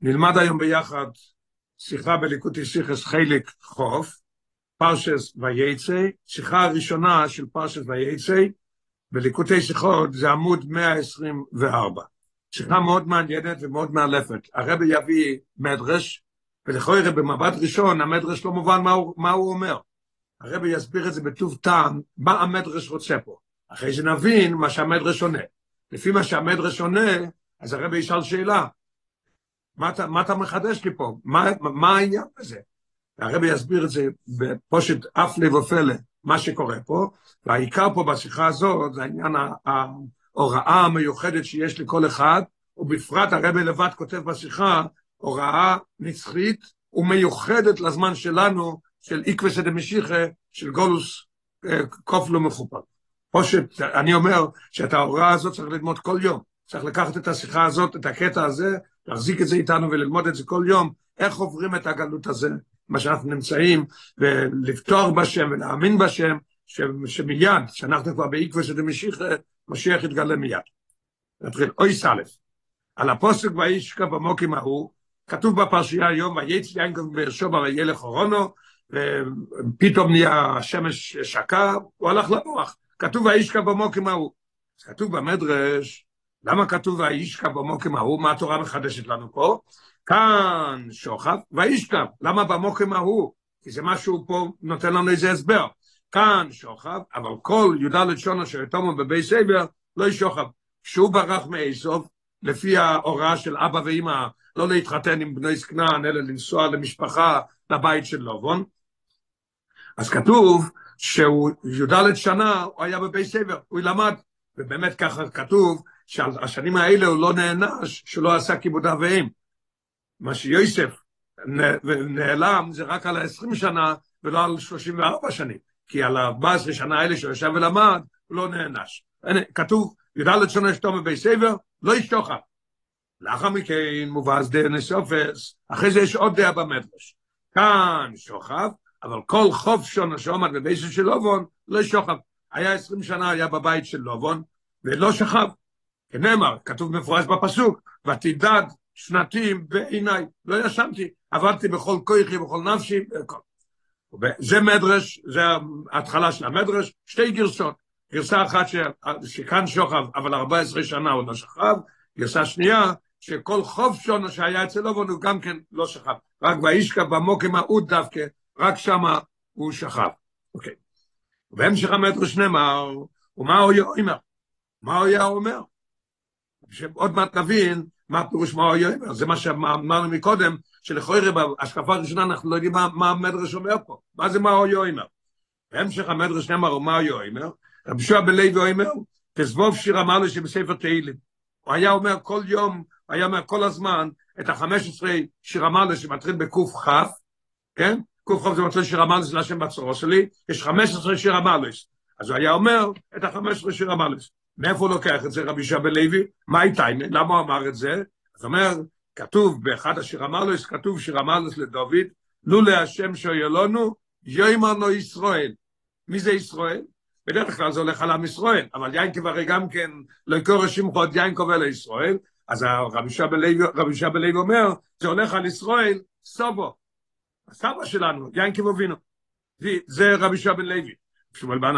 נלמד היום ביחד שיחה בליקוטי שיחס חלק חוף, פרשס וייצא, שיחה הראשונה של פרשס וייצא, בליקוטי שיחות זה עמוד 124. שיחה מאוד מעניינת ומאוד מאלפת. הרבי יביא מדרש, ולכל יראה במבט ראשון המדרש לא מובן מה הוא, מה הוא אומר. הרבי יסביר את זה בטוב טעם, מה המדרש רוצה פה. אחרי שנבין מה שהמדרש עונה. לפי מה שהמדרש עונה, אז הרבי ישאל שאלה, מה אתה, מה אתה מחדש לי פה? מה, מה העניין בזה? הרבי יסביר את זה בפושט לב ופלא, מה שקורה פה, והעיקר פה בשיחה הזאת זה העניין ההוראה המיוחדת שיש לכל אחד, ובפרט הרבי לבד כותב בשיחה, הוראה נצחית ומיוחדת לזמן שלנו, של איקווה דמשיחה, של גולוס קוף לא מכופר. פושט, אני אומר שאת ההוראה הזאת צריך ללמוד כל יום. צריך לקחת את השיחה הזאת, את הקטע הזה, להחזיק את זה איתנו וללמוד את זה כל יום, איך עוברים את הגלות הזה, מה שאנחנו נמצאים, ולפתוח בשם ולהאמין בשם, ש, שמיד, שאנחנו כבר בעקבו של משיח, יתגלה מיד. נתחיל, אוי סלף, על הפוסק וישקע במוקים ההוא, כתוב בפרשייה היום, וייץ יינקוב באר שבע וילך אורונו, ופתאום נהיה השמש שקע, הוא הלך לנוח. כתוב וישקע במוקים ההוא. כתוב במדרש, למה כתוב וישכב במוקם ההוא? מה התורה מחדשת לנו פה? כאן שוכב וישכב. למה במוקם ההוא? כי זה משהו פה נותן לנו איזה הסבר. כאן שוכב, אבל כל י"ד שונה שיתומו בבי סבר לא ישוכב. כשהוא ברח מאיסוף, לפי ההוראה של אבא ואמא, לא להתחתן עם בני זקנן, אלא לנסוע למשפחה, לבית של לובון. אז כתוב שהוא י"ד שנה, הוא היה בבי סבר, הוא למד, ובאמת ככה כתוב, שהשנים האלה הוא לא נענש, שלא עשה כיבוד אביהם. מה שיוסף נעלם זה רק על ה-20 שנה ולא על 34 שנים, כי על ה-14 שנה האלה שהוא ישב ולמד, הוא לא נענש. כתוב, י"ד שנה שתום בבי סבר, לא ישתוכה. לאחר מכן מובאז דה נסופס, אחרי זה יש עוד דעה במדרש. כאן שוכב, אבל כל חוף שונה שעומד בבייסו של לובון, לא שוכב. היה 20 שנה, היה בבית של לובון, ולא שכב. כנאמר, כתוב מפורש בפסוק, ותדד שנתים בעיניי, לא ישנתי, עבדתי בכל כוחי, בכל נפשי, בכל. זה מדרש, זה ההתחלה של המדרש, שתי גרסות, גרסה אחת ש... שכאן שוכב, אבל 14 שנה הוא לא שכב, גרסה שנייה, שכל חוב שונו שהיה אצל אובון הוא גם כן לא שכב, רק וישכב במוקם ההוא דווקא, רק שמה הוא שכב. אוקיי. ובהמשך המדרש נאמר, ומה הוא אומר? מה הוא היה אומר? שעוד מעט נבין מה הפירוש מה הוא אומר, זה מה שאמרנו מקודם, שלכאורה בהשקפה הראשונה אנחנו לא יודעים מה, המדרש אומר פה, מה זה מה הוא אומר. בהמשך המדרש נאמר מה הוא אומר, רבי שועה בלוי אומר, תזבוב שיר המעלה שבספר תהילים. הוא היה אומר כל יום, הוא היה אומר כל הזמן, את החמש עשרה שיר המעלה שמתחיל בקכ, כן? קכ זה מתחיל שיר המעלה של השם בצורו שלי, יש חמש עשרה שיר המעלה. אז הוא היה אומר את החמש עשרה שיר המעלה. מאיפה הוא לוקח את זה רבי שבא לוי? מה איתה? למה הוא אמר את זה? זאת אומרת, כתוב באחד השיר המלוס, כתוב שיר המלוס לדוד, לו להשם שיולונו, יוימרנו ישראל. מי זה ישראל? בדרך כלל זה הולך על עם ישראל, אבל יינקב הרי גם כן, לא יקור שמחות יינקב אלה ישראל, אז רבי שבא לוי אומר, זה הולך על ישראל, סובו. הסבא שלנו, יינקב אבינו. זה רבי שבא לוי. שמואל בר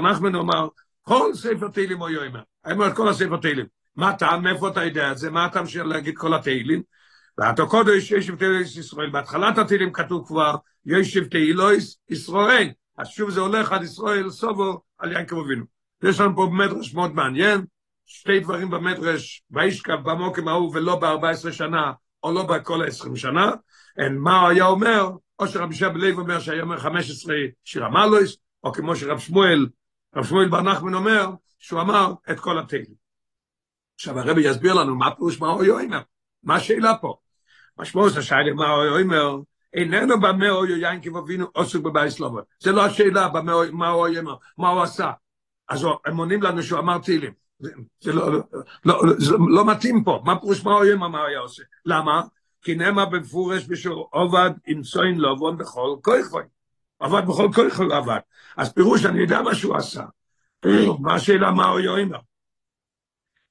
נחמני אומר, כל ספר תהילים הוא. אני אומר את כל הספר תהילים. מה הטעם, מאיפה אתה יודע את זה? מה הטעם של להגיד כל התהילים? ואתה קודש ישב תהילויס ישראל. בהתחלת התהילים כתוב כבר, ישב תהילויס ישראל. אז שוב זה הולך על ישראל סובו על יעקב אבינו. יש לנו פה מדרש מאוד מעניין, שתי דברים במדרש, וישכב במוקם ההוא ולא ב-14 שנה, או לא בכל ה-20 שנה, מה הוא היה אומר, או שרבי שבא לב אומר שהיה אומר 15 שיר המלויס, או כמו שרב שמואל רב שמואל בר נחמן אומר שהוא אמר את כל התהילים. עכשיו הרבי יסביר לנו מה פירוש מה הוא אומר, מה השאלה פה. משמעות השאלה מה הוא אומר, איננו במה הוא יין כבבינו עוסק בבייס לובר. זה לא השאלה מה הוא אומר, מה הוא עשה. אז הם עונים לנו שהוא אמר תהילים. זה לא, מתאים פה, מה פירוש מה הוא אומר, מה היה עושה. למה? כי נאמר במפורש בשביל עובד עם צוין לעבוד בכל כוי עבד בכל כוח עבד. אז פירוש, אני יודע מה שהוא עשה. מה השאלה מה הוא יאמר?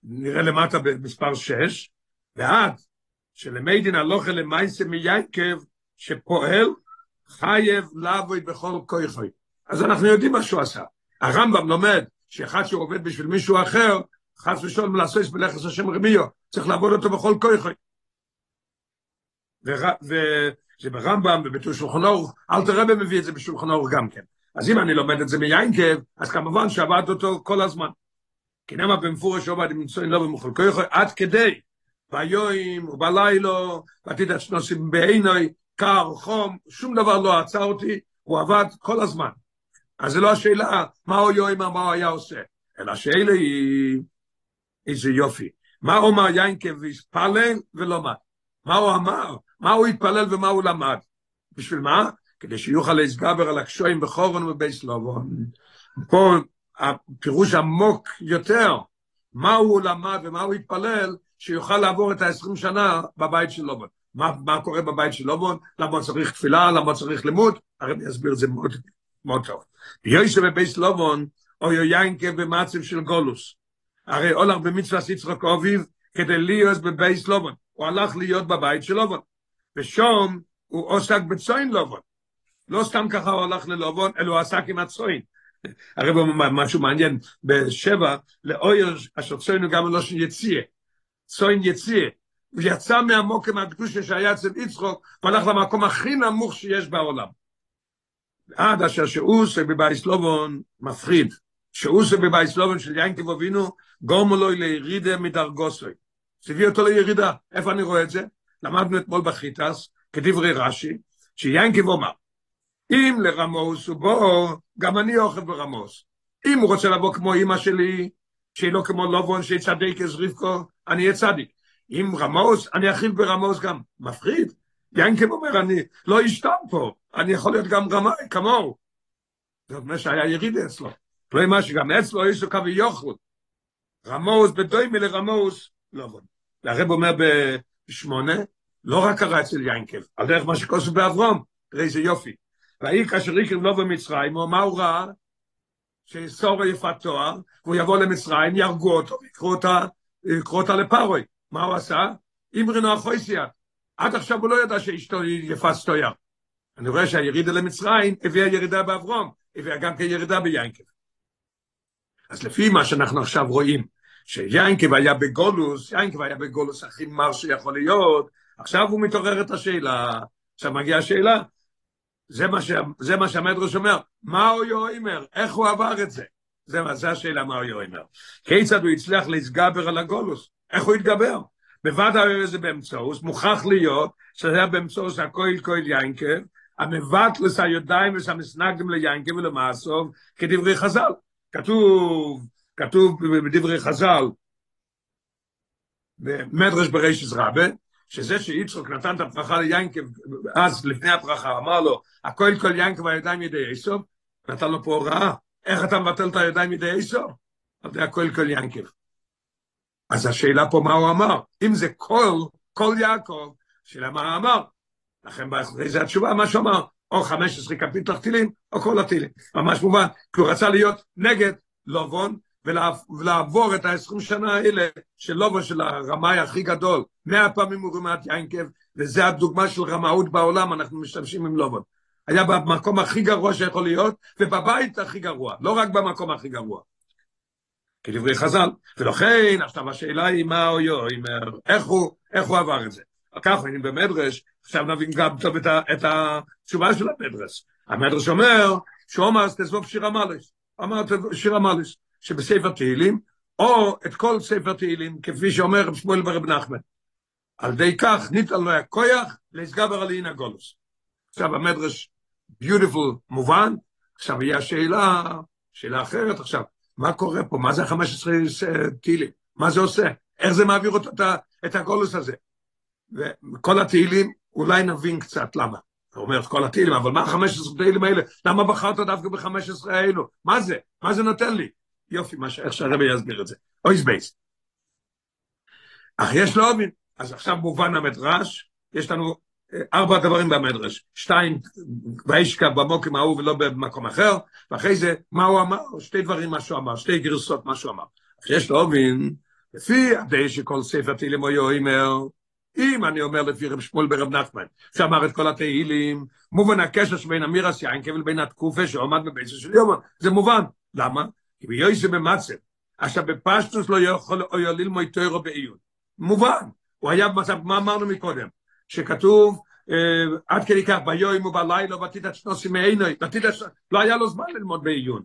נראה למטה במספר 6, ואז שלמיידין הלוכה למייסה מיינקב, שפועל חייב לבוי בכל כויכוי. אז אנחנו יודעים מה שהוא עשה. הרמב"ם לומד שאחד שעובד בשביל מישהו אחר, חס ושלום לעשות בלכס השם רמיו, צריך לעבוד אותו בכל כויכוי. וזה ברמב"ם ובתור שולחן אורך, אל תראה מביא את זה בשולחן אורך גם כן. אז אם אני לומד את זה מיינקב, אז כמובן שעבד אותו כל הזמן. כי נאמר במפורש עובד מצוין לא במחול כויכוי, עד כדי ביום ובלילו, ועתיד שנוסים בעינוי, קר, חום, שום דבר לא עצר אותי, הוא עבד כל הזמן. אז זה לא השאלה מה הוא יום, מה הוא היה עושה, אלא השאלה היא איזה יופי. מה אומר יינקב והתפלל ולומד? מה הוא אמר? מה הוא התפלל ומה הוא למד? בשביל מה? כדי שיוכל להסגבר על הקשויים בחורון ובייס לובון. פה הפירוש עמוק יותר, מה הוא למד ומה הוא התפלל, שיוכל לעבור את ה-20 שנה בבית של לובון. מה, מה קורה בבית של לובון? למה צריך תפילה? למה צריך לימוד? הרי אני אסביר את זה מאוד, מאוד טוב. יוישה בבית לובון, או יויינקה במצב של גולוס. הרי הולך במצווה יצחק אביב, כדי להיות בבית לובון. הוא הלך להיות בבית של לובון. ושום הוא עוסק בצוין לובון. לא סתם ככה הוא הלך ללובון, אלא הוא עסק עם הצוין. הרי משהו מעניין, בשבע, לאויר אשר צוינו גם בלושן יציאה. צוין יציאה. הוא יצא מהמוקם הקדושה שהיה אצל יצחוק, והלך למקום הכי נמוך שיש בעולם. עד אשר שאוס בבייס לובון מפחיד. שאוס בבייס לובון של ינקב אבינו, גורמו לו לירידה מדרגוסוי. זה הביא אותו לירידה. איפה אני רואה את זה? למדנו אתמול בחיטס, כדברי רש"י, שיינקב אומר, אם לרמוס הוא בוא, גם אני אוכל ברמוס. אם הוא רוצה לבוא כמו אמא שלי, שהיא לא כמו לובון, שהיא צדיק אז רבקו, אני אהיה צדיק. אם רמוס, אני אכיל ברמוס גם. מפחיד. ינקב אומר, אני לא אשתם פה, אני יכול להיות גם רמאי, כמוהו. זאת אומרת שהיה יריד אצלו. לא מה שגם אצלו יש לו קו יוכל. רמוס בדוימי לרמוס, לא בוא. והרב אומר בשמונה, לא רק קרה אצל ינקב, על דרך מה שכוסו באברום, תראה איזה יופי. והאי כאשר יקרים לא במצרים, מה הוא ראה? שיסור יפת תואר, והוא יבוא למצרים, יהרגו אותו, יקחו אותה, יקחו אותה לפרוי. מה הוא עשה? אימרינו החויסיה. עד עכשיו הוא לא ידע שאשתו היא יפת סטויה. אני רואה שהירידה למצרים הביאה ירידה באברום, הביאה גם כירידה ביינקב. אז לפי מה שאנחנו עכשיו רואים, שיינקב היה בגולוס, יינקב היה בגולוס הכי מר שיכול להיות, עכשיו הוא מתעורר את השאלה, עכשיו מגיעה השאלה, זה מה, ש... זה מה שהמדרוש אומר, מה הוא יאמר, איך הוא עבר את זה? זה, זה השאלה מה הוא יאמר. כיצד הוא הצליח להתגבר על הגולוס? איך הוא התגבר? בוודאי זה באמצעות, מוכרח להיות שזה היה באמצעות הכויל כויל יינקב, המבטלס הידיים ושהמסנגדים ליינקב ולמעשוב כדברי חז"ל. כתוב, כתוב בדברי חז"ל, במדרש ברישס רבה, שזה שיצחוק נתן את הברכה ליינקב, אז לפני הברכה אמר לו, הכל כל יינקב הידיים ידי איסוב, נתן לו פה הוראה, איך אתה מבטל את הידיים ידי איסוב? זה הכל כל יינקב. אז השאלה פה מה הוא אמר, אם זה כל, כל יעקב, שאלה מה אמר. לכן זה התשובה, מה שהוא אמר, או 15 קפיטל תהילים, או כל התהילים. ממש מובן, כי הוא רצה להיות נגד לובון, ולעבור את ה-20 שנה האלה של לובו של הרמאי הכי גדול, מאה פעמים הוא רימת יינקב, וזה הדוגמה של רמאות בעולם, אנחנו משתמשים עם לובון. היה במקום הכי גרוע שיכול להיות, ובבית הכי גרוע, לא רק במקום הכי גרוע. כדברי חז"ל, ולכן עכשיו השאלה היא מה יאמר, איך הוא, איך הוא עבר את זה. ככה, אני במדרש, עכשיו נבין גם טוב את, ה, את התשובה של המדרש. המדרש אומר, שאומר תזבוב שיר המלס, אמר שיר המלס, שבספר תהילים, או את כל ספר תהילים, כפי שאומר רב שמואל ברב נחמן. על די כך ניתן לו הכויח להסגבר על עין הגולוס. עכשיו המדרש ביוטיפול מובן, עכשיו יהיה השאלה, שאלה אחרת עכשיו, מה קורה פה? מה זה 15 תהילים? מה זה עושה? איך זה מעביר אותו את הגולוס הזה? וכל התהילים, אולי נבין קצת למה. הוא אומר את כל התהילים, אבל מה ה-15 תהילים האלה? למה בחרת דווקא ב-15 האלו? מה זה? מה זה נותן לי? יופי, מה. איך שהרבי יסביר את זה. אויס בייס. אך יש לו עוד מין. אז עכשיו מובן המדרש, יש לנו ארבע דברים במדרש, שתיים וישכב במוקם ההוא ולא במקום אחר, ואחרי זה מה הוא אמר, שתי דברים מה שהוא אמר, שתי גרסות מה שהוא אמר. יש להובין, לפי הדי שכל ספר תהילים הוא אומר, אם אני אומר לפי רב שמואל ברב נחמן, שאמר את כל התהילים, מובן הקשר שבין אמירס יינקב לבין התקופה שעומד בביסו של יומן, זה מובן. למה? כי ביועסה במצב, עכשיו בפשטוס לא יכול ללמוד תוירו בעיון. מובן, הוא היה במצב, מה אמרנו מקודם? שכתוב, עד כדי כך, ביום ובלילה, ותיתת שנוסי מעינוי, ותיתת, לא היה לו זמן ללמוד בעיון.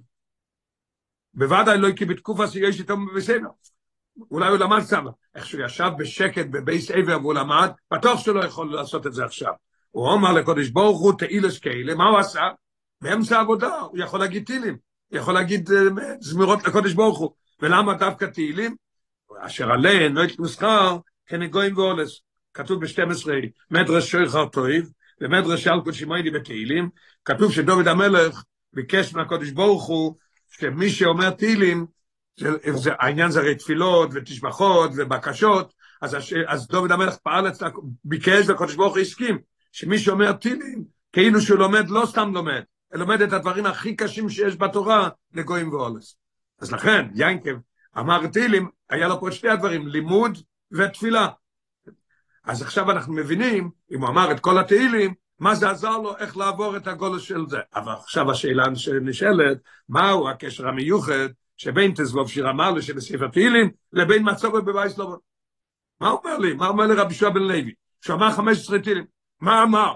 בוודאי לא כי בתקופה שיש איתו בסדר. אולי הוא למד שם, איך שהוא ישב בשקט בבייס עבר והוא למד, בטוח שלא יכול לעשות את זה עכשיו. הוא אומר לקודש ברוך הוא תהילס כאלה, מה הוא עשה? באמצע העבודה, הוא יכול להגיד תהילים, יכול להגיד זמירות לקודש ברוך הוא. ולמה דווקא תהילים? אשר עליהן לא יתמסחר כנגויים ואולס. כתוב ב-12 מדרש שויכר טויב, ומדרש אלקוד שמיידי בתהילים, כתוב שדוד המלך ביקש מהקודש ברוך הוא, שמי שאומר תהילים, זה, זה, העניין זה הרי תפילות ותשבחות ובקשות, אז, אז דוד המלך פעל ביקש והקודש ברוך הוא הסכים, שמי שאומר תהילים, כאילו שהוא לומד, לא סתם לומד, לומד את הדברים הכי קשים שיש בתורה לגויים ואולס. אז לכן, ינקב אמר תהילים, היה לו פה שתי הדברים, לימוד ותפילה. אז עכשיו אנחנו מבינים, אם הוא אמר את כל התהילים, מה זה עזר לו, איך לעבור את הגולש של זה. אבל עכשיו השאלה שנשאלת, מהו הקשר המיוחד שבין תזבוב שיר המעלה שבספר תהילים, לבין מצובו בבייס לובו. מה אומר לי? מה אומר לי רבי שועה בן לוי? שהוא אמר 15 תהילים. מה אמר?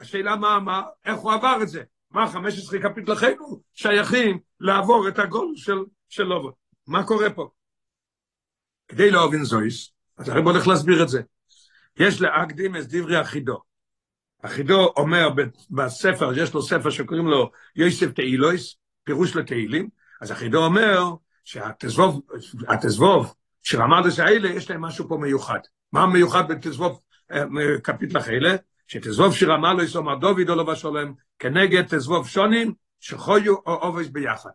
השאלה מה אמר, איך הוא עבר את זה? מה 15 כפית לכנו שייכים לעבור את הגול של, של לובו. מה קורה פה? כדי להבין זויס, אז הרב הולך להסביר את זה. יש להקדים את דברי החידו. החידו אומר בספר, יש לו ספר שקוראים לו יוסף תהילויס, פירוש לתהילים, אז החידו אומר שהתזבוב, התזבוב, שרמדס האלה, יש להם משהו פה מיוחד. מה מיוחד בתזבוב קפיטלח האלה? שתזבוב שרמה לא יסומר דוד או לא בשולם, כנגד תזבוב שונים שחיו או עובס ביחד.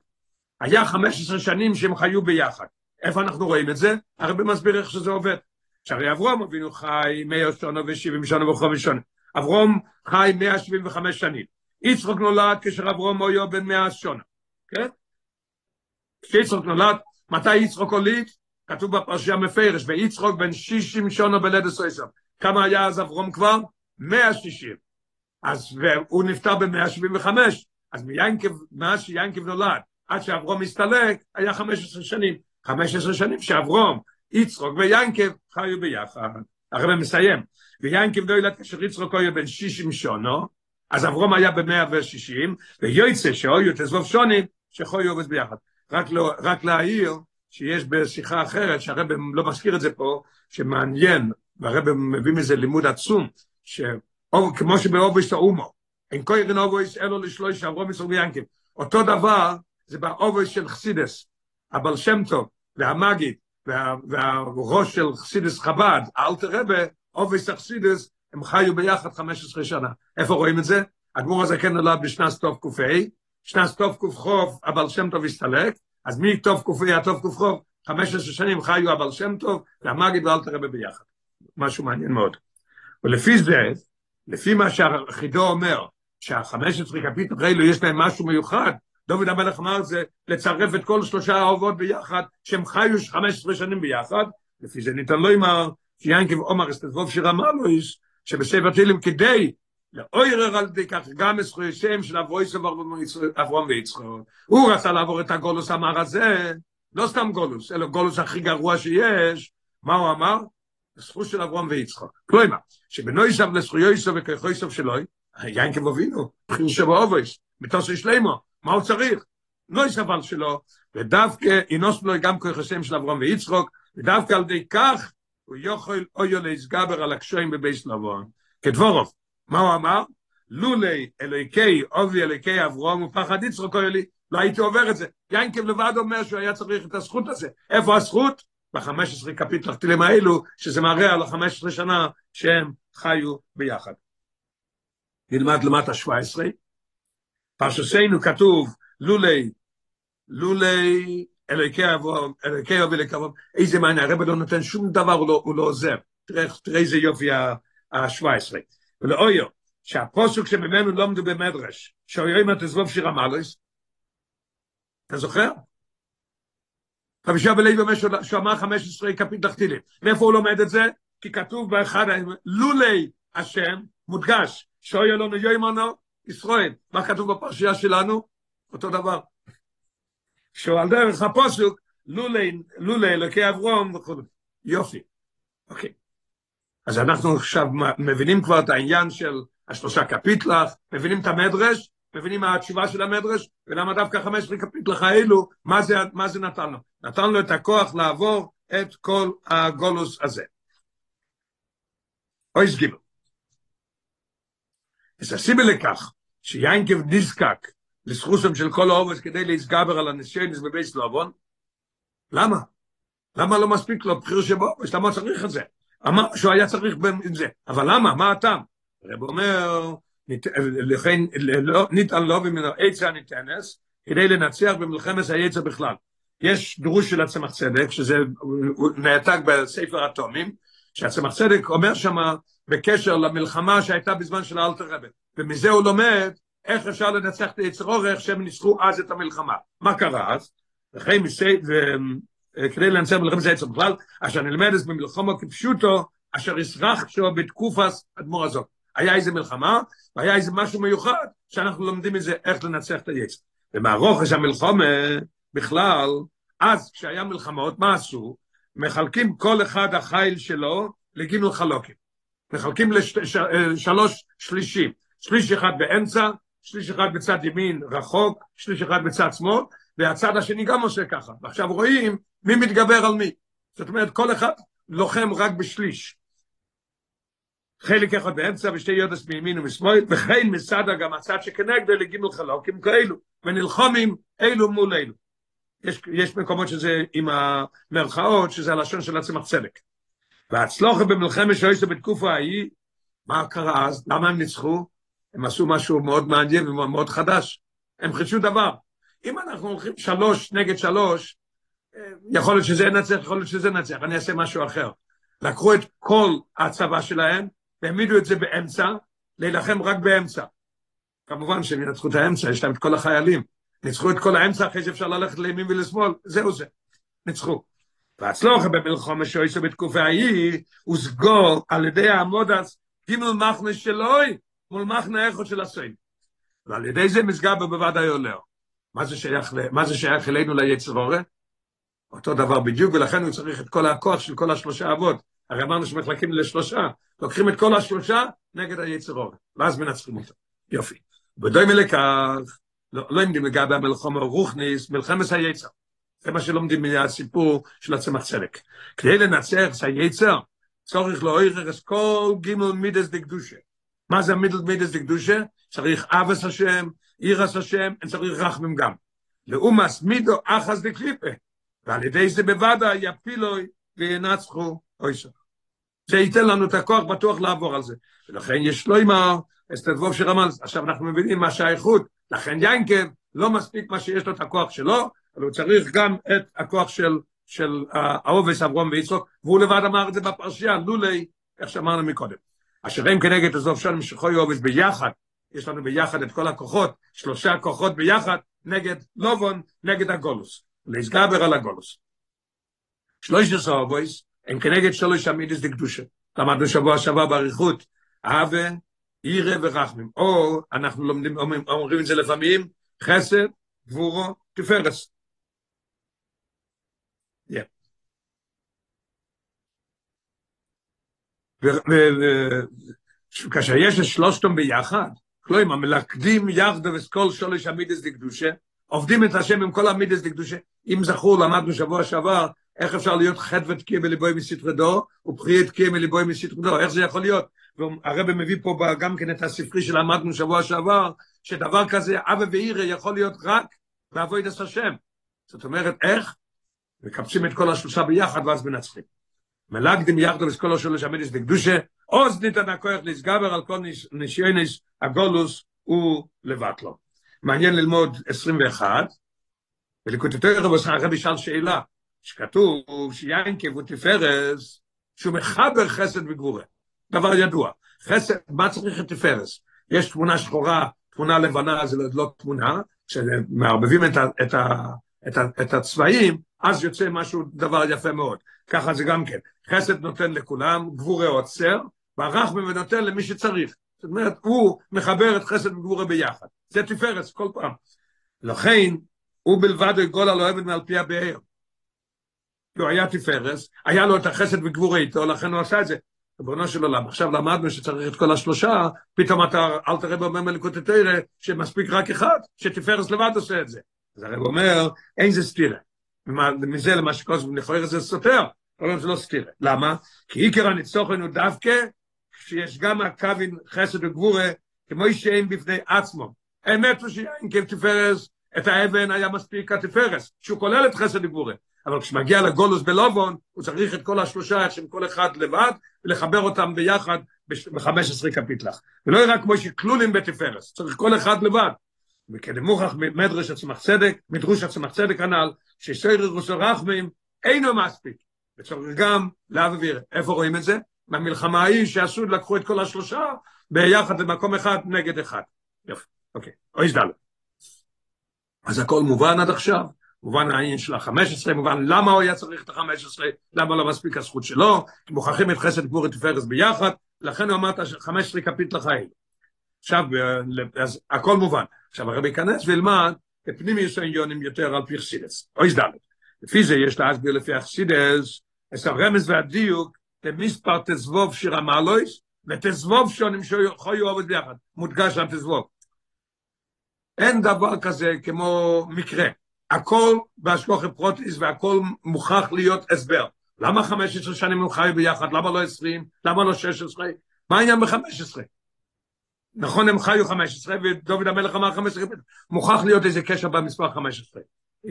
היה 15 שנים שהם חיו ביחד. איפה אנחנו רואים את זה? הרבה מסביר איך שזה עובד. שהרי אברום אבינו חי 100 שנה ו-70 שנה וחמש שנה. אברום חי 175 שנים. יצחוק נולד כאשר אברום היה בן 100 שנה. כן? כשיצחוק נולד, מתי יצחוק הוליד? כתוב בפרשיה מפרש, ויצחוק בן 60 שנה בלדת סויסר. כמה היה אז אברום כבר? 160. אז הוא נפטר ב-175. אז מיינקב, מאז שיינקב נולד, עד שאברום הסתלק, היה 15 שנים. 15 שנים שאברום, יצחוק ויינקב חיו ביחד. הרב מסיים. ויינקב נולד כאשר יצחוק היה בן 60 שונו, אז אברום היה ב-160, ויוצא שהיו תזבוב שונים, שחיו עובד ביחד. רק, לא, רק להעיר שיש בשיחה אחרת, שהרב לא מזכיר את זה פה, שמעניין, והרב מביא מזה לימוד עצום, שכמו שבאובויס האומו, אין קוירן אובויס אלו לשלוש יצחוק ויינקב. אותו דבר זה באובויס של חסידס, הבעל שם טוב והמגיד וה, והראש של חסידס חב"ד, אלתר רבה, אובויס החסידס, הם חיו ביחד 15 שנה. איפה רואים את זה? הגמור הזה כן נולד בשנת סטוף ק"ה, שנת סטוף ק"ח הבעל שם טוב הסתלק, אז מתוף ק"ה עד ק"ח, 15 שנים חיו הבעל שם טוב והמגיד ואלתר רבה ביחד. משהו מעניין מאוד. ולפי זה, לפי מה שהחידו אומר, שה-15 קפיטל האלו יש להם משהו מיוחד, דוד המלך אמר זה לצרף את כל שלושה האהובות ביחד, שהם חיו 15 שנים ביחד, לפי זה ניתן לו אמר, שיינקב עומר אסתזבוב שרמה לו איש, שבספר תהילים כדי לאוירר על די כך גם זכויותיהם של אבויס אברום ויצחק. הוא רצה לעבור את הגולוס אמר הזה, לא סתם גולוס, אלא גולוס הכי גרוע שיש, מה הוא אמר? זכות של אברום ויצחק. כלומר, שבנויסב לזכויוסו וככויסו שלוי, יינקב אבינו, בחיר שבו אובויס, מתוסו שלמו, מה הוא צריך? נויסב על שלו, ודווקא אינוס לו גם כוחסיהם של אברום ויצחוק, ודווקא על די כך הוא יוכל אויו להסגבר על הקשויים בבייס לבון. כדבורוב, מה הוא אמר? לולי אלוהיקי אובי אלוהיקי אברום ופחד יצחוק אוי לא הייתי עובר את זה. יינקב לבד אומר שהוא היה צריך את הזכות הזה. איפה הזכות? ב-15 קפיטלכטילים האלו, שזה מראה על ה-15 שנה שהם חיו ביחד. נלמד למטה 17. פרשסנו כתוב, לולי, לולי אלוהיקי אברום, אלוהיקי אובי אלוהיקי אברום, איזה מעניין, הרב לא נותן שום דבר, הוא לא, הוא לא עוזר. תראה, תראה איזה יופי ה-17. ולאויו, שהפוסוק שממנו לומדו במדרש, שאויו אם תזבוב שיר המלוס, אתה זוכר? רבי שבע לוי אומר שהוא אמר 15 כפית תחתילים. מאיפה הוא לומד את זה? כי כתוב באחד, לולי השם, מודגש, שויה לנו יוימנו ישראל. מה כתוב בפרשייה שלנו? אותו דבר. שהוא על דרך הפוסוק, לולי, לולי אלוקי אברום וכו'. יופי. אוקיי. אז אנחנו עכשיו מבינים כבר את העניין של השלושה קפיטלח, מבינים את המדרש, מבינים מה התשובה של המדרש, ולמה דווקא חמש קפיטלח האלו, מה זה, מה זה נתן לו? נתן לו את הכוח לעבור את כל הגולוס הזה. אויס גיבל. אז הסיבה לכך שיינקב נזקק לסחוסם של כל האובס כדי להסגבר על הניסיונס בבייס לובון, למה? למה לא מספיק לו בחיר שבו? למה צריך את זה? אמר שהוא היה צריך עם זה, אבל למה? מה הטעם? הרב אומר, לכן ניתן לו ממנו עצה ניתנס, כדי לנצח במלחמת היצר בכלל. יש דרוש של הצמח צדק, שזה נעתק בספר אטומים, שהצמח צדק אומר שמה בקשר למלחמה שהייתה בזמן של האלתר רבי, ומזה הוא לומד איך אפשר לנצח את היצר אור, איך שהם ניצחו אז את המלחמה. מה קרה אז? וכן כדי לנצח מלחמת היצר בכלל, אשר נלמדת במלחמה כפשוטו, אשר ישרח שו בתקופס אדמו"ר הזאת. היה איזה מלחמה, והיה איזה משהו מיוחד, שאנחנו לומדים מזה איך לנצח את היצר. ומהרוכש המלחמה, בכלל, אז כשהיה מלחמות, מה עשו? מחלקים כל אחד החיל שלו לגימל חלוקים. מחלקים לשלוש לש, שלישים. שליש אחד באמצע, שליש אחד בצד ימין רחוק, שליש אחד בצד שמאל, והצד השני גם עושה ככה. ועכשיו רואים מי מתגבר על מי. זאת אומרת, כל אחד לוחם רק בשליש. חלק אחד באמצע ושתי יודס מימין ומשמאל, וכן מסדה גם הצד שכנגדו לגימל חלוקים כאלו, ונלחומים אלו מול אלו. יש, יש מקומות שזה עם המרכאות, שזה הלשון של הצמח צדק. והצלוחה במלחמת שויסו בתקופה ההיא, מה קרה אז? למה הם ניצחו? הם עשו משהו מאוד מעניין ומאוד חדש. הם חידשו דבר. אם אנחנו הולכים שלוש נגד שלוש, יכול להיות שזה ינצח, יכול להיות שזה ינצח, אני אעשה משהו אחר. לקחו את כל הצבא שלהם, והעמידו את זה באמצע, להילחם רק באמצע. כמובן שהם ינצחו את האמצע, יש להם את כל החיילים. ניצחו את כל האמצע, אחרי שאפשר ללכת לימין ולשמאל, זהו זה. ניצחו. והצלוח במלחום השויסו בתקופה ההיא, הושגו על ידי העמודס, גימל מחנה שלוי, מול מחנה איכות של הסוין. ועל ידי זה מסגר בוודאי עולה. מה מה זה שייך אלינו ליצר הורה? אותו דבר בדיוק, ולכן הוא צריך את כל הכוח של כל השלושה אבות. הרי אמרנו שמחלקים לשלושה, לוקחים את כל השלושה נגד היצר הורה, ואז מנצחים אותו. יופי. ודוי מלכך, לא, לא עמדים לגבי המלחום הרוחניס, מלחמת היצר. זה מה שלומדים מהסיפור של הצמח צדק. כדי לנצח את היצר, צורך לאוירר את כל גימל מידס דקדושה. מה זה מידל מידס דקדושה? צריך אבס השם, אירס השם, צריך רחמם גם. לאומס מידו אחס דקליפה. ועל ידי זה בוודא יפילוי וינצחו אויסו. זה ייתן לנו את הכוח בטוח לעבור על זה. ולכן יש לו אמר, אסתדבוב שרמז, עכשיו אנחנו מבינים מה שהאיכות, לכן ינקב לא מספיק מה שיש לו את הכוח שלו, אבל הוא צריך גם את הכוח של, של האובס אברום ויצחוק, והוא לבד אמר את זה בפרשייה, לולי, איך שאמרנו מקודם. אשר הם כנגד עזוב שלום שחוי אובס ביחד, יש לנו ביחד את כל הכוחות, שלושה כוחות ביחד, נגד לובון, נגד הגולוס. להסגבר על הגולוס. שלוש עשרה אובויס, הם כנגד שלוש עמידס דקדושה. למדנו שבוע שעבר באריכות, אהבה, ירא ורחמים. או אנחנו לומדים, אומרים את זה לפעמים, חסד, גבורו, תפרס. וכאשר יש את שלושתם ביחד, כלומר, מלכדים יחדו וסקול שולש עמידס דקדושה, עובדים את השם עם כל המידס דקדושה. אם זכור, למדנו שבוע שעבר, איך אפשר להיות חטא ותקיע בליבוי מסתרדו, ובחייה תקיע מליבוי מסתרדו, איך זה יכול להיות? והרבא מביא פה גם כן את הספרי שלמדנו שבוע שעבר, שדבר כזה, אבא ואירא יכול להיות רק את השם. זאת אומרת, איך? מקבצים את כל השלושה ביחד ואז מנצחים. מלאגדים יחדו וסקול השולש עמידס דקדושה, עוז ניתן הכוח להסגבר על כל נשיונס הגולוס ולבטלו. מעניין ללמוד 21, ולקוטטו רבוס הרבי שאל שאלה, שכתוב שיין כבו תפרס, שהוא מחבר חסד וגבורה. דבר ידוע. חסד, מה צריך את תפרס? יש תמונה שחורה, תמונה לבנה, זה לא תמונה, כשמערבבים את, ה, את, ה, את, ה, את הצבעים, אז יוצא משהו, דבר יפה מאוד. ככה זה גם כן. חסד נותן לכולם, גבורה עוצר, והרחמם ונותן למי שצריך. זאת אומרת, הוא מחבר את חסד וגבורה ביחד. זה תפארת כל פעם. לכן, הוא בלבד יגול על אוהבת מעל פי הבאר. כי הוא היה תפארס, היה לו את החסד וגבורה איתו, לכן הוא עשה את זה. ריבונו של עולם, עכשיו למדנו שצריך את כל השלושה, פתאום אתה, אל תראה בו מלכות התרא, שמספיק רק אחד, שתפארס לבד עושה את זה. אז הרב אומר, אין זה סתירה. מזה למה שקוסם לכאורה זה סותר, אבל זה לא סתירה. למה? כי עיקר הניצוחן הוא דווקא כשיש גם הקווין חסד וגבורה, כמו שאין בפני עצמו. האמת הוא שאין כתפארס, את האבן היה מספיק כתפארס, שהוא כולל את חסד וגבורה. אבל כשמגיע לגולוס בלובון, הוא צריך את כל השלושה שהם כל אחד לבד, ולחבר אותם ביחד ב-15 קפיטלח. ולא רק כמו שכלולים בתפארס, צריך כל אחד לבד. וכדי מוכח מדרש עצמך צדק, מדרוש עצמך צדק הנ"ל, שסויר רוסו רחמים אינו מספיק. וצריך גם להעביר. איפה רואים את זה? במלחמה ההיא שעשו, לקחו את כל השלושה ביחד במקום אחד נגד אחד. יופי, אוקיי. אוי זדל. אז הכל מובן עד עכשיו. מובן העניין של החמש עשרה, מובן למה הוא היה צריך את החמש עשרה, למה לא מספיק הזכות שלו, מוכרחים את חסד גבור ותפארס ביחד, לכן הוא אמר את החמש עשרה כפית לחיים. עכשיו, אז הכל מובן. עכשיו הרבי ייכנס וילמד פנימיוס העניונים יותר על פי חסידס. אוי זדלת. לפי זה יש להסביר לפי החסידס, את הרמז והדיוק למספר תזבוב שיר המעלויס, ותזבוב שונים שיכולו עובד ביחד, מודגש על תזבוב. אין דבר כזה כמו מקרה. הכל בהשגוחי פרוטיס והכל מוכרח להיות הסבר. למה 15 שנים הם חיו ביחד? למה לא 20? למה לא 16? מה העניין ב-15? נכון, הם חיו 15, ודוד המלך אמר 15, מוכרח להיות איזה קשר במספר 15.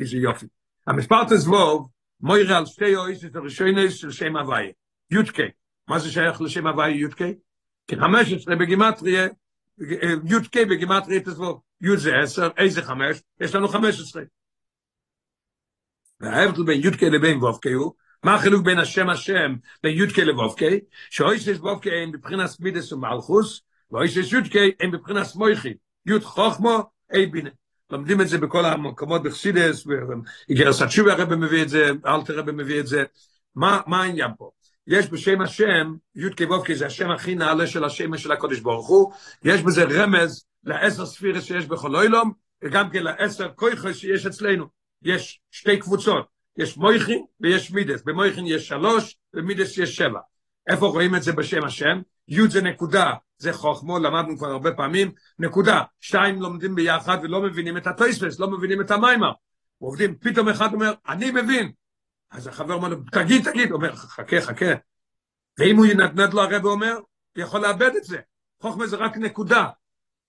איזה יופי. המספר תזבוב, מוירה על שתי אויסס הראשונס של שם הוויה, יודקי. מה זה שייך לשם הוויה יודקי? כי 15 בגימטריה, יודקי בגימטריה תזבוב. יוד זה 10, איזה 5? יש לנו 15. וההבדל בין יודקי לבין וובקי הוא, מה החילוק בין השם השם בין יודקי לבובקי? שאויסס וובקי הם בבחינת מידס ומלכוס, ואויסס יודקי הם בבחינת מויכי, יוד חוכמו, אי בינה. לומדים את זה בכל המקומות בחסידס, ואיגרס התשובה הרב מביא את זה, אלתר הרב מביא את זה. מה, מה העניין פה? יש בשם השם, יודקי וובקי זה השם הכי נעלה של השם של הקודש ברוך הוא, יש בזה רמז לעשר ספירס שיש בכל אוילום, וגם כן לעשר כויכוס שיש אצלנו. יש שתי קבוצות, יש מויכין ויש מידס, במויכין יש שלוש, במידס יש שבע. איפה רואים את זה בשם השם? י' זה נקודה, זה חוכמו, למדנו כבר הרבה פעמים, נקודה, שתיים לומדים ביחד ולא מבינים את הטויספס, לא מבינים את המיימר. עובדים, פתאום אחד אומר, אני מבין. אז החבר אומר לו, תגיד, תגיד, אומר, חכה, חכה. ואם הוא ינדנד לו הרב אומר, הוא יכול לאבד את זה. חוכמה זה רק נקודה.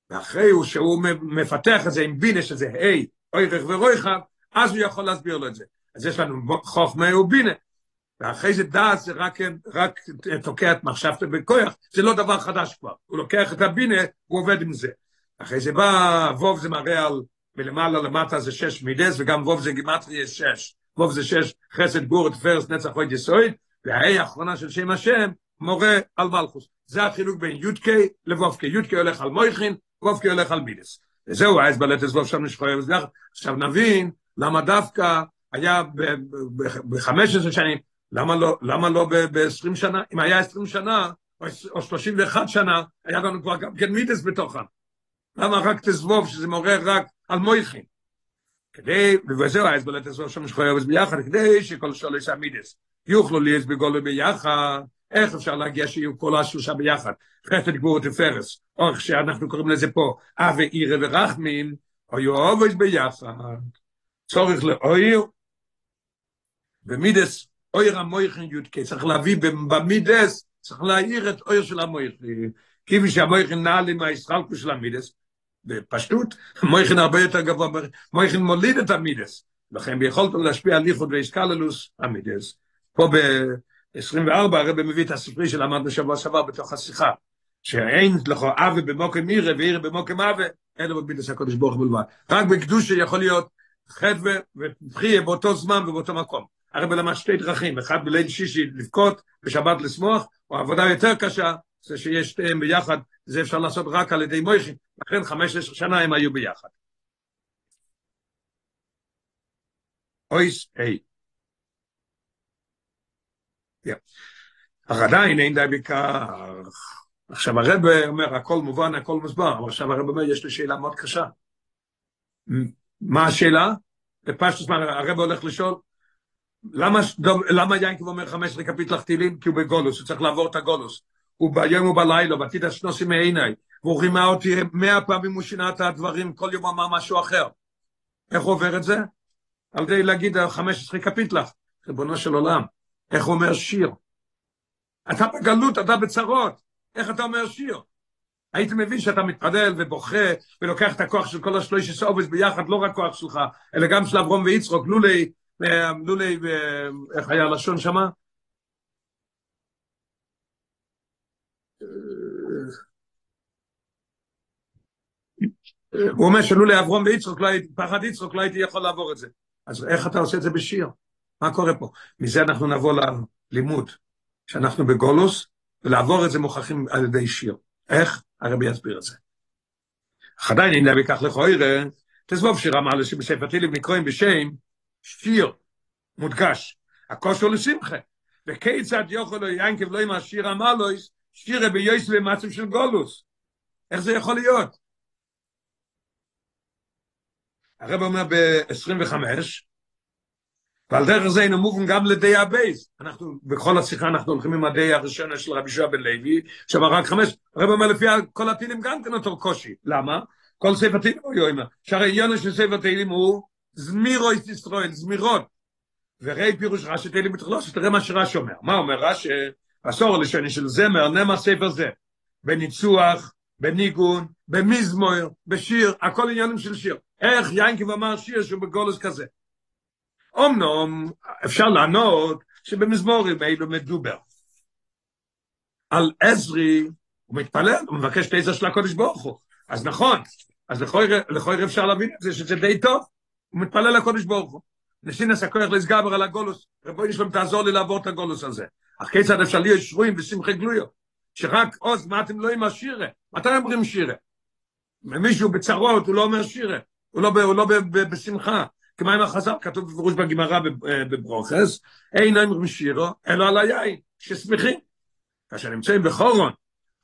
ואחרי הוא, שהוא מפתח את זה עם בינה, שזה היי, אוירך ורויכה, אז הוא יכול להסביר לו את זה. אז יש לנו חוכמה ובינה. ואחרי זה דעת זה רק, רק תוקע את מחשבתו בכוח, זה לא דבר חדש כבר. הוא לוקח את הבינה, הוא עובד עם זה. אחרי זה בא, ווב זה מראה על מלמעלה למטה זה שש מידס, וגם ווב זה גימטרי שש. ווב זה שש, חסד גור, תפרס, נצח עוד יסויד, והאי האחרונה של שם השם, מורה על מלכוס. זה החילוק בין יודקי לבובקי. יודקי הולך על מויכין, וובקי הולך על מידס. וזהו, אז בלטס ווב שם נשחויה עכשיו נבין למה דווקא היה ב-15 שנים, למה לא, למה לא ב-20 שנה? אם היה 20 שנה, או 31 שנה, היה לנו כבר גם כן מידס בתוכם. למה רק תזבוב, שזה מעורר רק על מויכין? כדי, וזהו, אז בלט תזבוב שם שחויה ביחד, כדי שכל שלוש המידס יוכלו בגולו ביחד, איך אפשר להגיע שיהיו כל השלושה ביחד? חסד גבור תפרס, או איך שאנחנו קוראים לזה פה, אבי עירה ורחמים, או יאהבו ביחד. צורך לאויר, במידס, אויר המויכן יודקי, צריך להביא במידס, צריך להעיר את אויר של המויכן, כיוון שהמויכן נעל עם הישחלקו של המידס, בפשטות, המויכן הרבה יותר גבוה, מויכן מוליד את המידס, לכן ביכולתו להשפיע על איחוד ואיסקללוס המידס. פה ב-24 הרב מביא את הספרי שלמד בשבוע שעבר בתוך השיחה, שאין לך אבי במוקם מירה ואירה במוקם אבי, אלא במידס הקודש ברוך בלבד. רק בקדושה יכול להיות חדווה ותחייה באותו זמן ובאותו מקום. הרי בלמה שתי דרכים, אחד בליל שישי לבכות, בשבת לשמוח, או עבודה יותר קשה, זה שיש שתיהם ביחד, זה אפשר לעשות רק על ידי מויכין, לכן חמש עשר שנה הם היו ביחד. אויס, היי, אך עדיין אין די בכך. עכשיו הרב אומר, הכל מובן, הכל מוסבר, אבל עכשיו הרב אומר, יש לי שאלה מאוד קשה. מה השאלה? בפשטוס, הרב הולך לשאול, למה, למה ינקב אומר 15 קפיטלח תהילים? כי הוא בגולוס, הוא צריך לעבור את הגולוס. הוא ביום ובלילה, ועתיד שנוסים מעיניי, והוא רימה אותי מאה פעמים הוא שינה את הדברים, כל יום אמר משהו אחר. איך עובר את זה? על ידי להגיד 15 קפיטלח, ריבונו של עולם. איך אומר שיר? אתה בגלות, אתה בצרות, איך אתה אומר שיר? הייתי מבין שאתה מתפלל ובוכה ולוקח את הכוח של כל השלוש עשרה ביחד, לא רק כוח שלך, אלא גם של אברום ויצחוק, לולי, לולי, איך היה הלשון שמה? הוא אומר שלולא אברום ויצחוק, לא פחד יצחוק, לא הייתי יכול לעבור את זה. אז איך אתה עושה את זה בשיר? מה קורה פה? מזה אנחנו נבוא ללימוד, שאנחנו בגולוס, ולעבור את זה מוכרחים על ידי שיר. איך? הרבי יסביר את זה. אך עדיין אם נביא כך לכוירא, תסבוב שיר אמר לשם בספר תהילים נקרואים בשם שיר מודגש. הכושר לשמחה. וכיצד יוכל לו ינקב לא עם השיר אמר לו, שירה ביוסף במצב של גולוס. איך זה יכול להיות? הרב אומר ב-25, ועל דרך זה היינו מובן גם לדי הבייס. אנחנו, בכל השיחה אנחנו הולכים עם הדי הראשונה של רבי שועה בן לוי, עכשיו רק חמש, הרב אומר לפי כל הטילים גם כן אותו קושי. למה? כל ספר טילים הוא יאמר. שהרי יונה של ספר טילים הוא זמירו את ישראל, זמירות. וראי פירוש רש"י תהילים בתחלוש, תראה מה שרש"י אומר. מה אומר רש"י? עשור הראשוני של זמר, נמה ספר זה. בניצוח, בניגון, במזמור, בשיר, הכל עניינים של שיר. איך יינקב אמר שיר שהוא בגולוס כזה? אמנום, אפשר לענות שבמזמורים אלו מדובר. על עזרי, הוא מתפלל, הוא מבקש את העזר של הקודש ברוך הוא. אז נכון, אז לכל אפשר להבין את זה, שזה די טוב. הוא מתפלל לקודש ברוך הוא. נסינס הכוח לסגבר על הגולוס, רבוי נשלם תעזור לי לעבור את הגולוס הזה. אך כיצד אפשר להיות שבויים בשמחי גלויו? שרק עוז, מה אתם לא עם השירה? מתי אומרים שירה? מישהו בצרות, הוא לא אומר שירה. הוא לא, הוא לא בשמחה. כמו עם החז"ל, כתוב בפירוש בגמרא בברוכס, אין אומרים שירו, אלא על היין, ששמחים. כאשר נמצאים בחורון,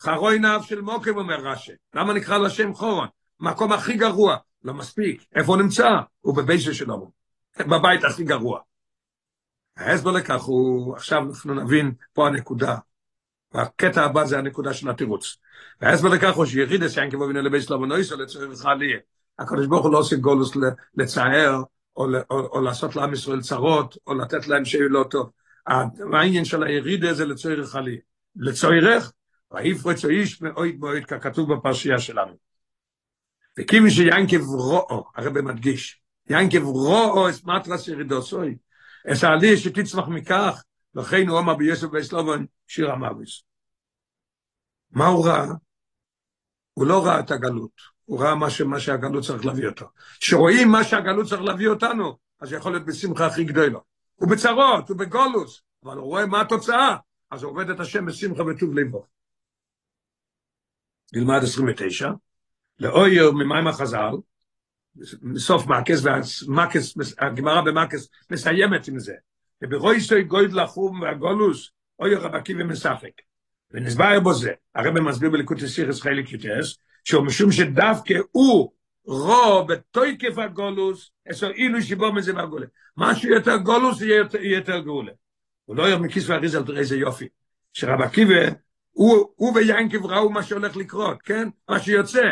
חרוי נאב של מוקם, אומר רש"י. למה נקרא לשם חורון? מקום הכי גרוע. לא מספיק. איפה הוא נמצא? הוא בבייסה שלו. בבית הכי גרוע. ההסבר לכך הוא, עכשיו אנחנו נבין פה הנקודה. והקטע הבא זה הנקודה של התירוץ. וההסבר לכך הוא שירידס ינקב אבינו לבייס לבנויסו לצורך העלייה. הקדוש ברוך הוא לא עושה גולוס לצער, או, או, או לעשות לעם ישראל צרות, או לתת להם שיהיה לא טוב. העניין של הירידה זה לצורך עלייה. לצורך, ויפרץ איש מאוהד מאוהד ככתוב בפרשייה שלנו. וכיוון שיינקב רואו, הרב מדגיש, ינקב רואו את מטרס ירידוסוי, את העלייה שתצמח מכך, לכן הוא אמר ביוסף ואסלובן שיר המאביס. מה הוא ראה? הוא לא ראה את הגלות, הוא ראה מה, מה שהגלות צריך להביא אותו. כשרואים מה שהגלות צריך להביא אותנו, אז יכול להיות בשמחה הכי גדולה. הוא בצרות, הוא בגולוס, אבל הוא רואה מה התוצאה, אז הוא עובד את השם בשמחה וטוב ליבו. נלמד 29, לאויר ממים החז"ל, בסוף מקס, והמקס, הגמרא במקס מסיימת עם זה. וברויסוי גויד לחום והגולוס, אוי רבקי ומספק. ונסבר בו זה, הרב מסביר בליקוד הסיכס חלק יוטס, שהוא משום שדווקא הוא רו בתויקף הגולוס, אסור אילו שיבוא מזה מהגולה. מה שיותר גולוס יהיה יותר, יותר גאולה. הוא לא יום מכיס ואריז על איזה יופי. שרב עקיבא, הוא, הוא ויינקב ראו מה שהולך לקרות, כן? מה שיוצא.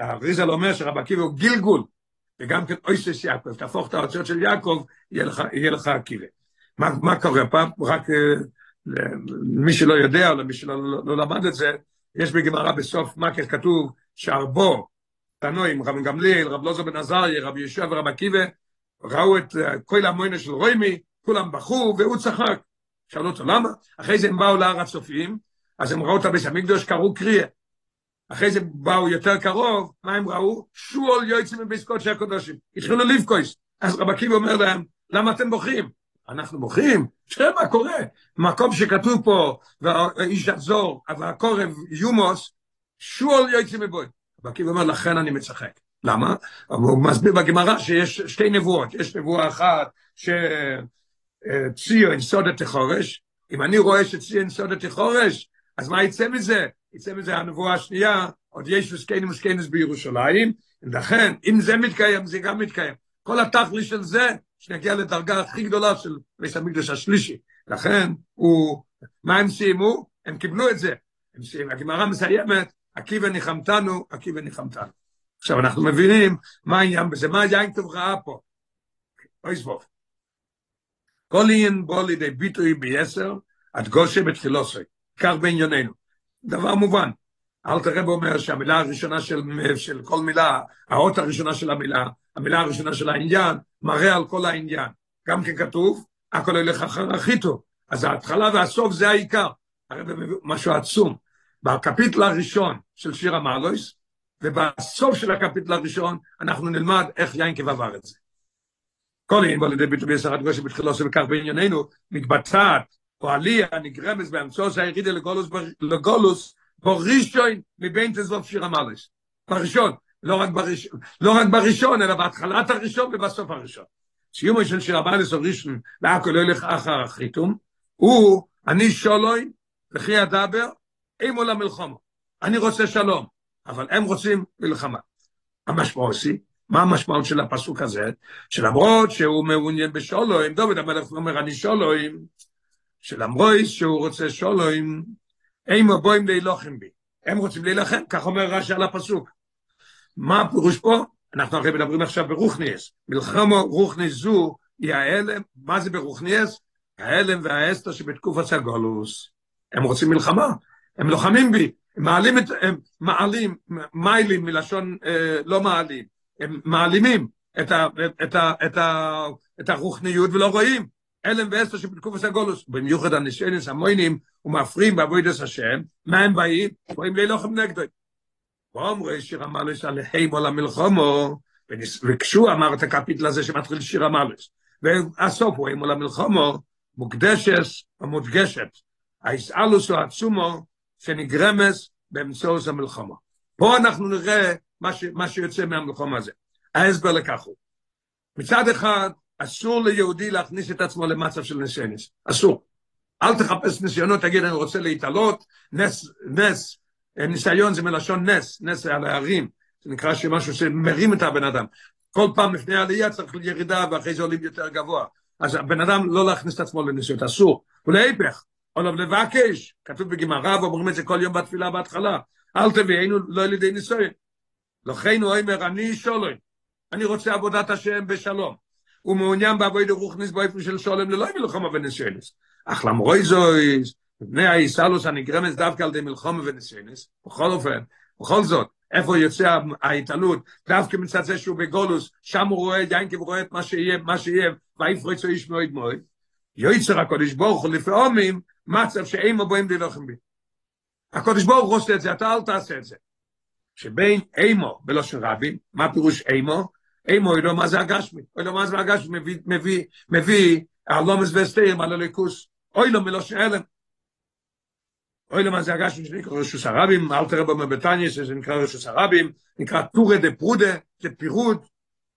אריזל אומר שרב עקיבא הוא גילגול, וגם כן אויסס יעקב, תהפוך את האוציות של יעקב, יהיה לך, יהיה לך עקיבא. מה, מה קורה פעם? רק למי שלא יודע, או למי שלא לא, לא למד את זה, יש בגמרא בסוף מקר כתוב שהרבו, תנועים, רב גמליאל, רב לוזו בן עזריה, רב ישוע ורב עקיבא, ראו את כל המוינה של רוימי, כולם בכו והוא צחק. שאלו אותו למה? אחרי זה הם באו להר הצופים, אז הם ראו את הביס המקדוש, קראו קריאה. אחרי זה באו יותר קרוב, מה הם ראו? שואל יועצים מביס קודשי הקודשים. התחילו לבכויס. אז רב עקיבא אומר להם, למה אתם בוכים? אנחנו בוכים, תראה מה קורה. מקום שכתוב פה, ואיש יחזור, והקורב יומוס, שואל יועצים מבוי. עקיבא אומר, לכן אני מצחק. למה? הוא מסביר בגמרא שיש שתי נבואות. יש נבואה אחת שציו יסוד את החורש, אם אני רואה שציין סודתי חורש, אז מה יצא מזה? יצא מזה הנבואה השנייה, עוד יש וסקיינים וסקיינס בירושלים, ולכן, אם זה מתקיים, זה גם מתקיים. כל התכלי של זה, שנגיע לדרגה הכי גדולה של בית המקדש השלישי. לכן, הוא, מה הם סיימו? הם קיבלו את זה. הם סיימו, הגמרא מסיימת, עקיבא ניחמתנו, עקיבא ניחמתנו. עכשיו אנחנו מבינים מה העניין בזה, מה יין טוב ראה פה. אוי סבוב. כל עניין בו לידי ביטוי ביסר, עד גושה בתחילוסוי, כך בענייננו. דבר מובן. אל תראה אומר שהמילה הראשונה של, של כל מילה, האות הראשונה של המילה, המילה הראשונה של העניין, מראה על כל העניין. גם כן כתוב, הכל הולך אחר הכי טוב. אז ההתחלה והסוף זה העיקר. הרי משהו עצום. בקפיטל הראשון של שיר המעלויס, ובסוף של הקפיטל הראשון אנחנו נלמד איך יינקב עבר את זה. כל עניין בו לידי ביטוי בעשרת גושי בתחילו וכך בענייננו, מתבצעת או עלייה נגרמס באמצעו שהירידה לגולוס, בראשון מבין תזבוב שיר המלס. בראשון, לא רק בראשון, לא רק בראשון, אלא בהתחלת הראשון ובסוף הראשון. סיומו של שיר המלס או ראשון, והכל לא ילך אחר החיתום, הוא, אני שולוי, וכי אדבר, אימו למלחומו. אני רוצה שלום, אבל הם רוצים מלחמה. המשמעות היא, מה המשמעות של הפסוק הזה? שלמרות שהוא מעוניין בשולוים, דוד המלך אומר, אני שולוים, שלמרות שהוא רוצה שולוים, אימו בוים להילוחם בי. הם רוצים להילחם, כך אומר רש"י על הפסוק. מה הפירוש פה? אנחנו הרי מדברים עכשיו ברוכניאס. מלחמו רוכניס זו היא ההלם, מה זה ברוכניאס? ההלם והאסתר שבתקופת הגולוס. הם רוצים מלחמה, הם לוחמים בי, הם מעלים את, הם מעלים, מיילים מלשון אה, לא מעלים, הם מעלימים את, ה, את, ה, את, ה, את הרוחניות ולא רואים. אלם ואסתר שבתקופת הגולוס, במיוחד הנשיינס המוינים ומפריעים בעבודת השם, מה הם באים? רואים לילוכם נגדו. ואומרי שיר המלס עליהם או למלחומו, וכשהוא אמר את הקפיטל הזה שמתחיל שיר המלס, והסוף הוא אימו למלחומו, מוקדשס ומודגשת, האיסאלוס או עצומו, שנגרמס באמצעות המלחמה. פה אנחנו נראה מה, ש, מה שיוצא מהמלחמה הזה. ההסבר לכך הוא, מצד אחד, אסור ליהודי להכניס את עצמו למצב של ניסיונס, אסור. אל תחפש ניסיונות, תגיד אני רוצה להתעלות, נס, נס, ניסיון זה מלשון נס, נס על ההרים, זה נקרא שמשהו שמרים את הבן אדם. כל פעם לפני העלייה צריך ירידה ואחרי זה עולים יותר גבוה. אז הבן אדם לא להכניס את עצמו לניסיונות, אסור. ולהיפך, עולב לבקש, כתוב בגמרא ואומרים את זה כל יום בתפילה בהתחלה, אל תביאנו לא על ידי ניסיון. לכן הוא אומר, אני שולם, אני רוצה עבודת השם בשלום. הוא מעוניין בעבוד רוחניס באופן של שולם ללא מלחמה וניסיונס. אך למרוי זויס, בני האיסלוס הנגרמס דווקא על ידי מלחמה וניסיונס, בכל אופן, בכל זאת, איפה יוצא ההתעלות, דווקא מצד זה שהוא בגולוס, שם הוא רואה, ינקב רואה את מה שיהיה, מה שיהיה, ויפרצו איש מאוד מאוד. יויצר הקודש ברוך הוא לפעמים, מצב שאין מבואים ללוחם בי. הקודש ברוך הוא עושה את זה, אתה אל תעשה את זה. שבין אימו בלושן רבים, מה פירוש אימו? אימו לא מה זה הגשמי, אוי לא מה זה הגשמי, מביא, מביא, מביא, הלומס וסתירים על הליכוס, אוי לא מלושן אלם. אוי לא מה זה הגשמי שנקרא רשוס הרבים, אל תראה במה בטניה שזה נקרא רשוס הרבים, נקרא טורה דה פרודה, זה פירוד,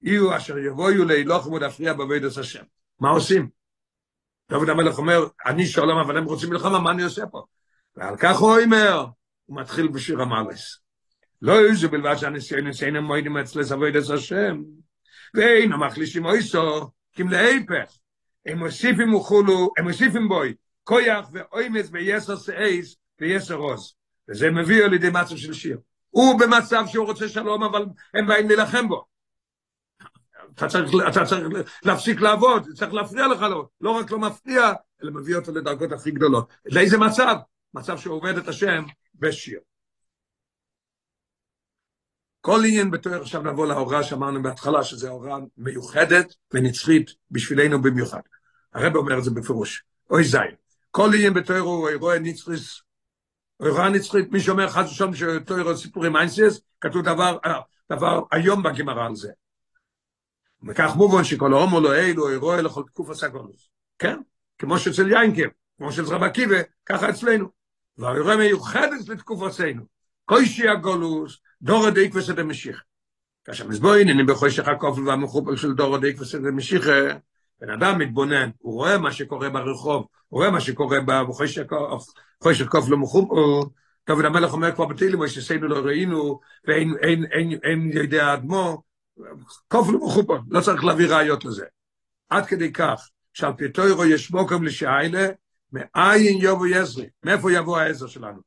יהיו אשר יבואו להילוחם ולהפריע בעבודת השם. מה עושים? דוד המלך אומר, אני שולם, אבל הם רוצים מלחמה, מה אני עושה פה? ועל כך הוא אומר, הוא מתחיל בשיר המלס. לא יהיו זה בלבד שהניסיון שאינם מועדים אצל עבוד את השם, ואין המחלישים אויסו, כי להיפך, הם מוסיפים וכולו, הם מוסיפים בוי, כויח ואוימץ ביסר סעייס ויסר עוז. וזה מביא על ידי מצב של שיר. הוא במצב שהוא רוצה שלום, אבל הם באים להילחם בו. אתה צריך, אתה צריך להפסיק לעבוד, צריך להפריע לך לו, לא רק לא מפריע, אלא מביא אותו לדרגות הכי גדולות. לאיזה מצב? מצב שהוא עובד את השם בשיר. כל עניין בתור עכשיו נבוא להוראה שאמרנו בהתחלה, שזו הוראה מיוחדת ונצחית בשבילנו במיוחד. הרב אומר את זה בפירוש, אוי זין. כל עניין בתור הוא אירוע נצחיס, אירוע נצחית, מי שאומר חס ושלום שתור סיפורים איינסיס, כתוב דבר, דבר היום בגמרא על זה. וכך מובן שכל ההומו לא אילו, אירוע לכל תקוף הסגולוס. כן? כמו שאצל יינקב, כמו שאצל רב עקיבא, ככה אצלנו. והאירוע מיוחדת לתקופתנו. קוישי הגולוס, דור הדייק וסד המשיח. כאשר מזבוין, אני בחושך הכופל והמחופל של דור הדייק וסד המשיח, בן אדם מתבונן, הוא רואה מה שקורה ברחוב, הוא רואה מה שקורה בחושך קוף לא מחום, דוד המלך אומר כבר בתהילים, שסיינו לא ראינו, ואין אין, אין, אין יודע אדמו, קוף לא מחום, לא צריך להביא ראיות לזה. עד כדי כך, שעל פי תוירו יש מוקם לשאלה, מאין יבוא יזרי, מאיפה יבוא העזר שלנו?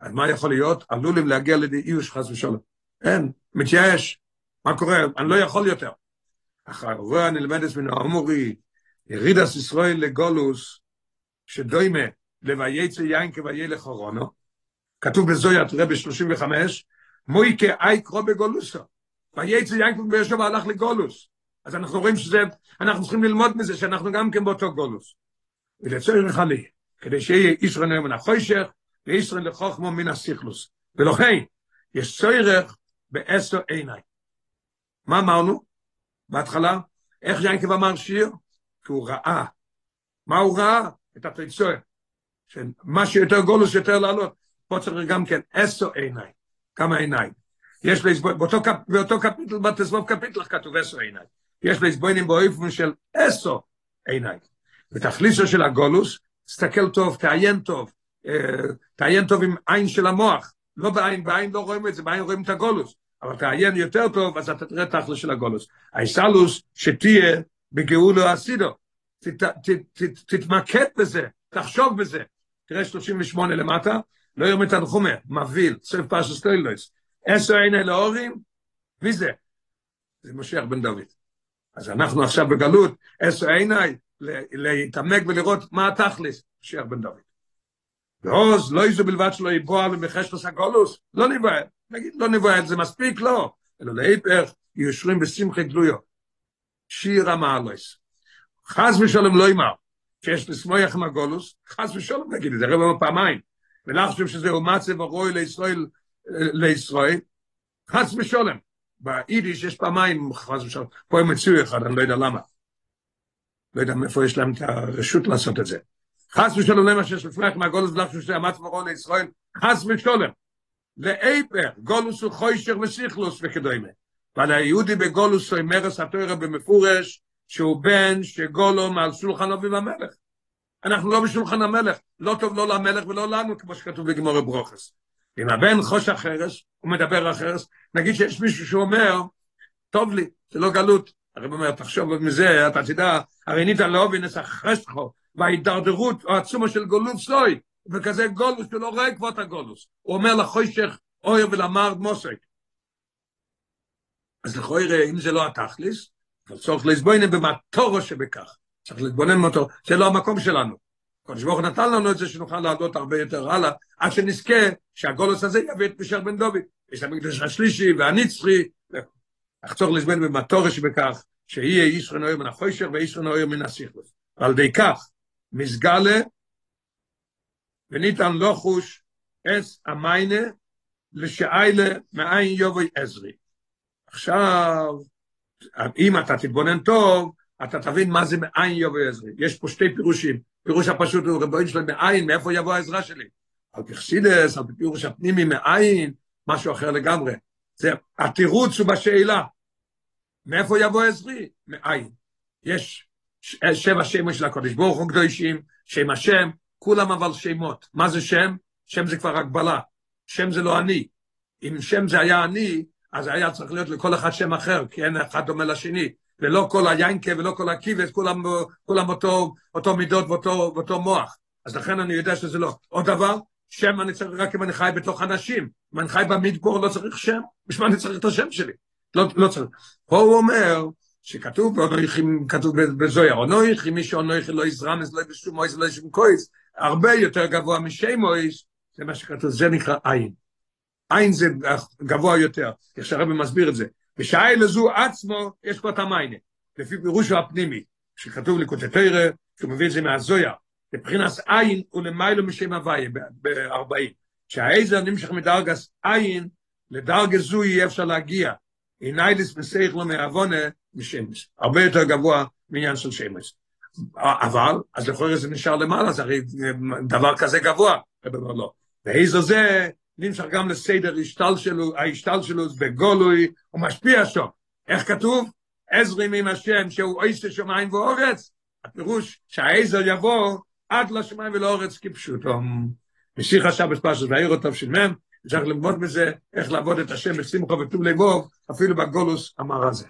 אז מה יכול להיות? עלולים להגיע לידי איוש חס ושלום. אין, מתייאש, מה קורה? אני לא יכול יותר. אחרי נלמדת מן האמורי, ירידס ישראל לגולוס, שדוימה לווייצא יין כוויי לחורונו, כתוב בזויית רבי 35, מויקה אי קרו בגולוסו, וייצא יין כוויי הלך לגולוס. אז אנחנו רואים שזה, אנחנו צריכים ללמוד מזה שאנחנו גם כן באותו גולוס. ולצורך עלי, כדי שיהיה ישראל נאמן החוישך, וישראל לחוכמו מן הסיכלוס. ולכן, יש צורך בעשר עיניי. מה אמרנו? בהתחלה, איך יענקב אמר שיר? כי הוא ראה. מה הוא ראה? את התיצועה. שמה שיותר גולוס יותר לעלות. פה צריך גם כן עשר עיניי. כמה עיניים. יש לסבוין, באותו, קפ, באותו קפיטל, בתסבוב קפיטל כתוב עשר עיניים. יש לסבוינים באופן של עשר עיניים. בתכליסו של הגולוס, תסתכל טוב, תעיין טוב, תעיין טוב עם עין של המוח, לא בעין, בעין לא רואים את זה, בעין רואים את הגולוס, אבל תעיין יותר טוב, אז אתה תראה תכלס של הגולוס. האיסלוס שתהיה בגאולו אסידו, תתמקד בזה, תחשוב בזה. תראה 38 למטה, לא יום את הנחומה, מביא, סוף פרשס קוילויס, עשר עיני לאורים, מי זה? זה משיח בן דוד. אז אנחנו עכשיו בגלות, עשר עיני, להתעמק ולראות מה התכלס, משיח בן דוד. ועוז לא איזו בלבד שלא יבוע ומחשת הגולוס, לא נבואה, נגיד לא נבואה, זה מספיק, לא, אלא להיפך, יושרים בשמחה גלויו. שיר המעלוס. חס ושלום לא ימר, שיש לסמויח עם הגולוס, חס ושלום נגיד את זה, רבע פעמיים, ולחשוב שזה מצב הרוי לישראל, לישראל, חס ושלום. ביידיש יש פעמיים חס ושלום, פה הם הציעו אחד, אני לא יודע למה. לא יודע מאיפה יש להם את הרשות לעשות את זה. חס ושלום למה שיש לפניך מהגולוס שזה המצב הרוי לישראל, חס ושלום. לאיפר, גולוס הוא חוישר וסיכלוס וכדומה. ועל היהודי בגולוס הוא מרס התוירה במפורש, שהוא בן שגולו מעל שולחן אביב המלך. אנחנו לא בשולחן המלך, לא טוב לא למלך ולא לנו, כמו שכתוב בגמור ברוכס. אם הבן חוש אחרס, הוא מדבר אחרס, נגיד שיש מישהו שאומר, טוב לי, זה לא גלות. הרב אומר, תחשוב מזה, אתה תדע, הרי ניתן את החשכו, וההידרדרות או עצומה של גולות סוי, וכזה גולוס שלא רואה את הגולוס. הוא אומר לחוישך, אויר ולמר מוסק. אז לכוי אם זה לא התכליס, אבל צריך לסבוינם במטורו שבכך. צריך להתבונן במטורו, זה לא המקום שלנו. קודש ברוך נתן לנו את זה שנוכל לעלות הרבה יותר הלאה, עד שנזכה שהגולוס הזה יביא את פשר בן דוד. יש המקדש השלישי והנצחי, אך צריך לסבוינם במטורו שבכך, שיהיה ישראל נויר מן החוישר וישראל נויר מן הסיכלוס. ועל די כך, מסגלה, וניתן לא חוש אס המיינה, לשאיילה מאין יובוי עזרי. עכשיו, אם אתה תתבונן טוב, אתה תבין מה זה מאין יבוא עזרי. יש פה שתי פירושים. פירוש הפשוט הוא רבוין שלו מאין, מאיפה יבוא העזרה שלי? על פרסידס, על פירוש הפנימי מאין, משהו אחר לגמרי. זה, התירוץ הוא בשאלה. מאיפה יבוא עזרי? מאין. יש שבע שמות של הקודש ברוך הוא קדושים, שם השם, כולם אבל שמות. מה זה שם? שם זה כבר הגבלה. שם זה לא אני. אם שם זה היה אני, אז היה צריך להיות לכל אחד שם אחר, כי אין אחד דומה לשני, ולא כל היינקה ולא כל הקיבס, כולם, כולם אותו, אותו מידות ואותו, ואותו מוח. אז לכן אני יודע שזה לא. עוד דבר, שם אני צריך רק אם אני חי בתוך אנשים. אם אני חי במדבור לא צריך שם, בשביל אני צריך את השם שלי. לא, לא צריך. פה הוא אומר, שכתוב, אונויכים, כתוב בזויה, אונויכים, מי שאונויכי לא יזרמס, לא יבשום מויס, לא ישום קויס, הרבה יותר גבוה משם מויס, זה מה שכתוב, זה נקרא עין. עין זה גבוה יותר, איך שהרבי מסביר את זה. בשעה לזו עצמו, יש פה את המיינה. לפי פירושו הפנימי, שכתוב לקוטי תרא, שהוא מביא את זה מהזויה, מבחינת עין הוא למיילו משם הוויה, ב-40. שהעזר נמשך מדרגס עין, לדרגה זו יהיה אפשר להגיע. עינייליס מסייך לו מעוונה משמש. הרבה יותר גבוה מעניין של שמש. אבל, אז לכל זה נשאר למעלה, זה הרי דבר כזה גבוה. לא. והעזר זה נמשך גם לסדר השתל שלו, ההשתל שלו בגולוי, הוא משפיע שם. איך כתוב? עזרים עם השם שהוא עושה שמיים ואורץ, הפירוש שהעזר יבוא עד לשמיים ולאורץ כפשוטו. משיח השבת פרשת והעיר מם, צריך ללמוד מזה איך לעבוד את השם בשמחו וטוב לבוב, אפילו בגולוס המר הזה.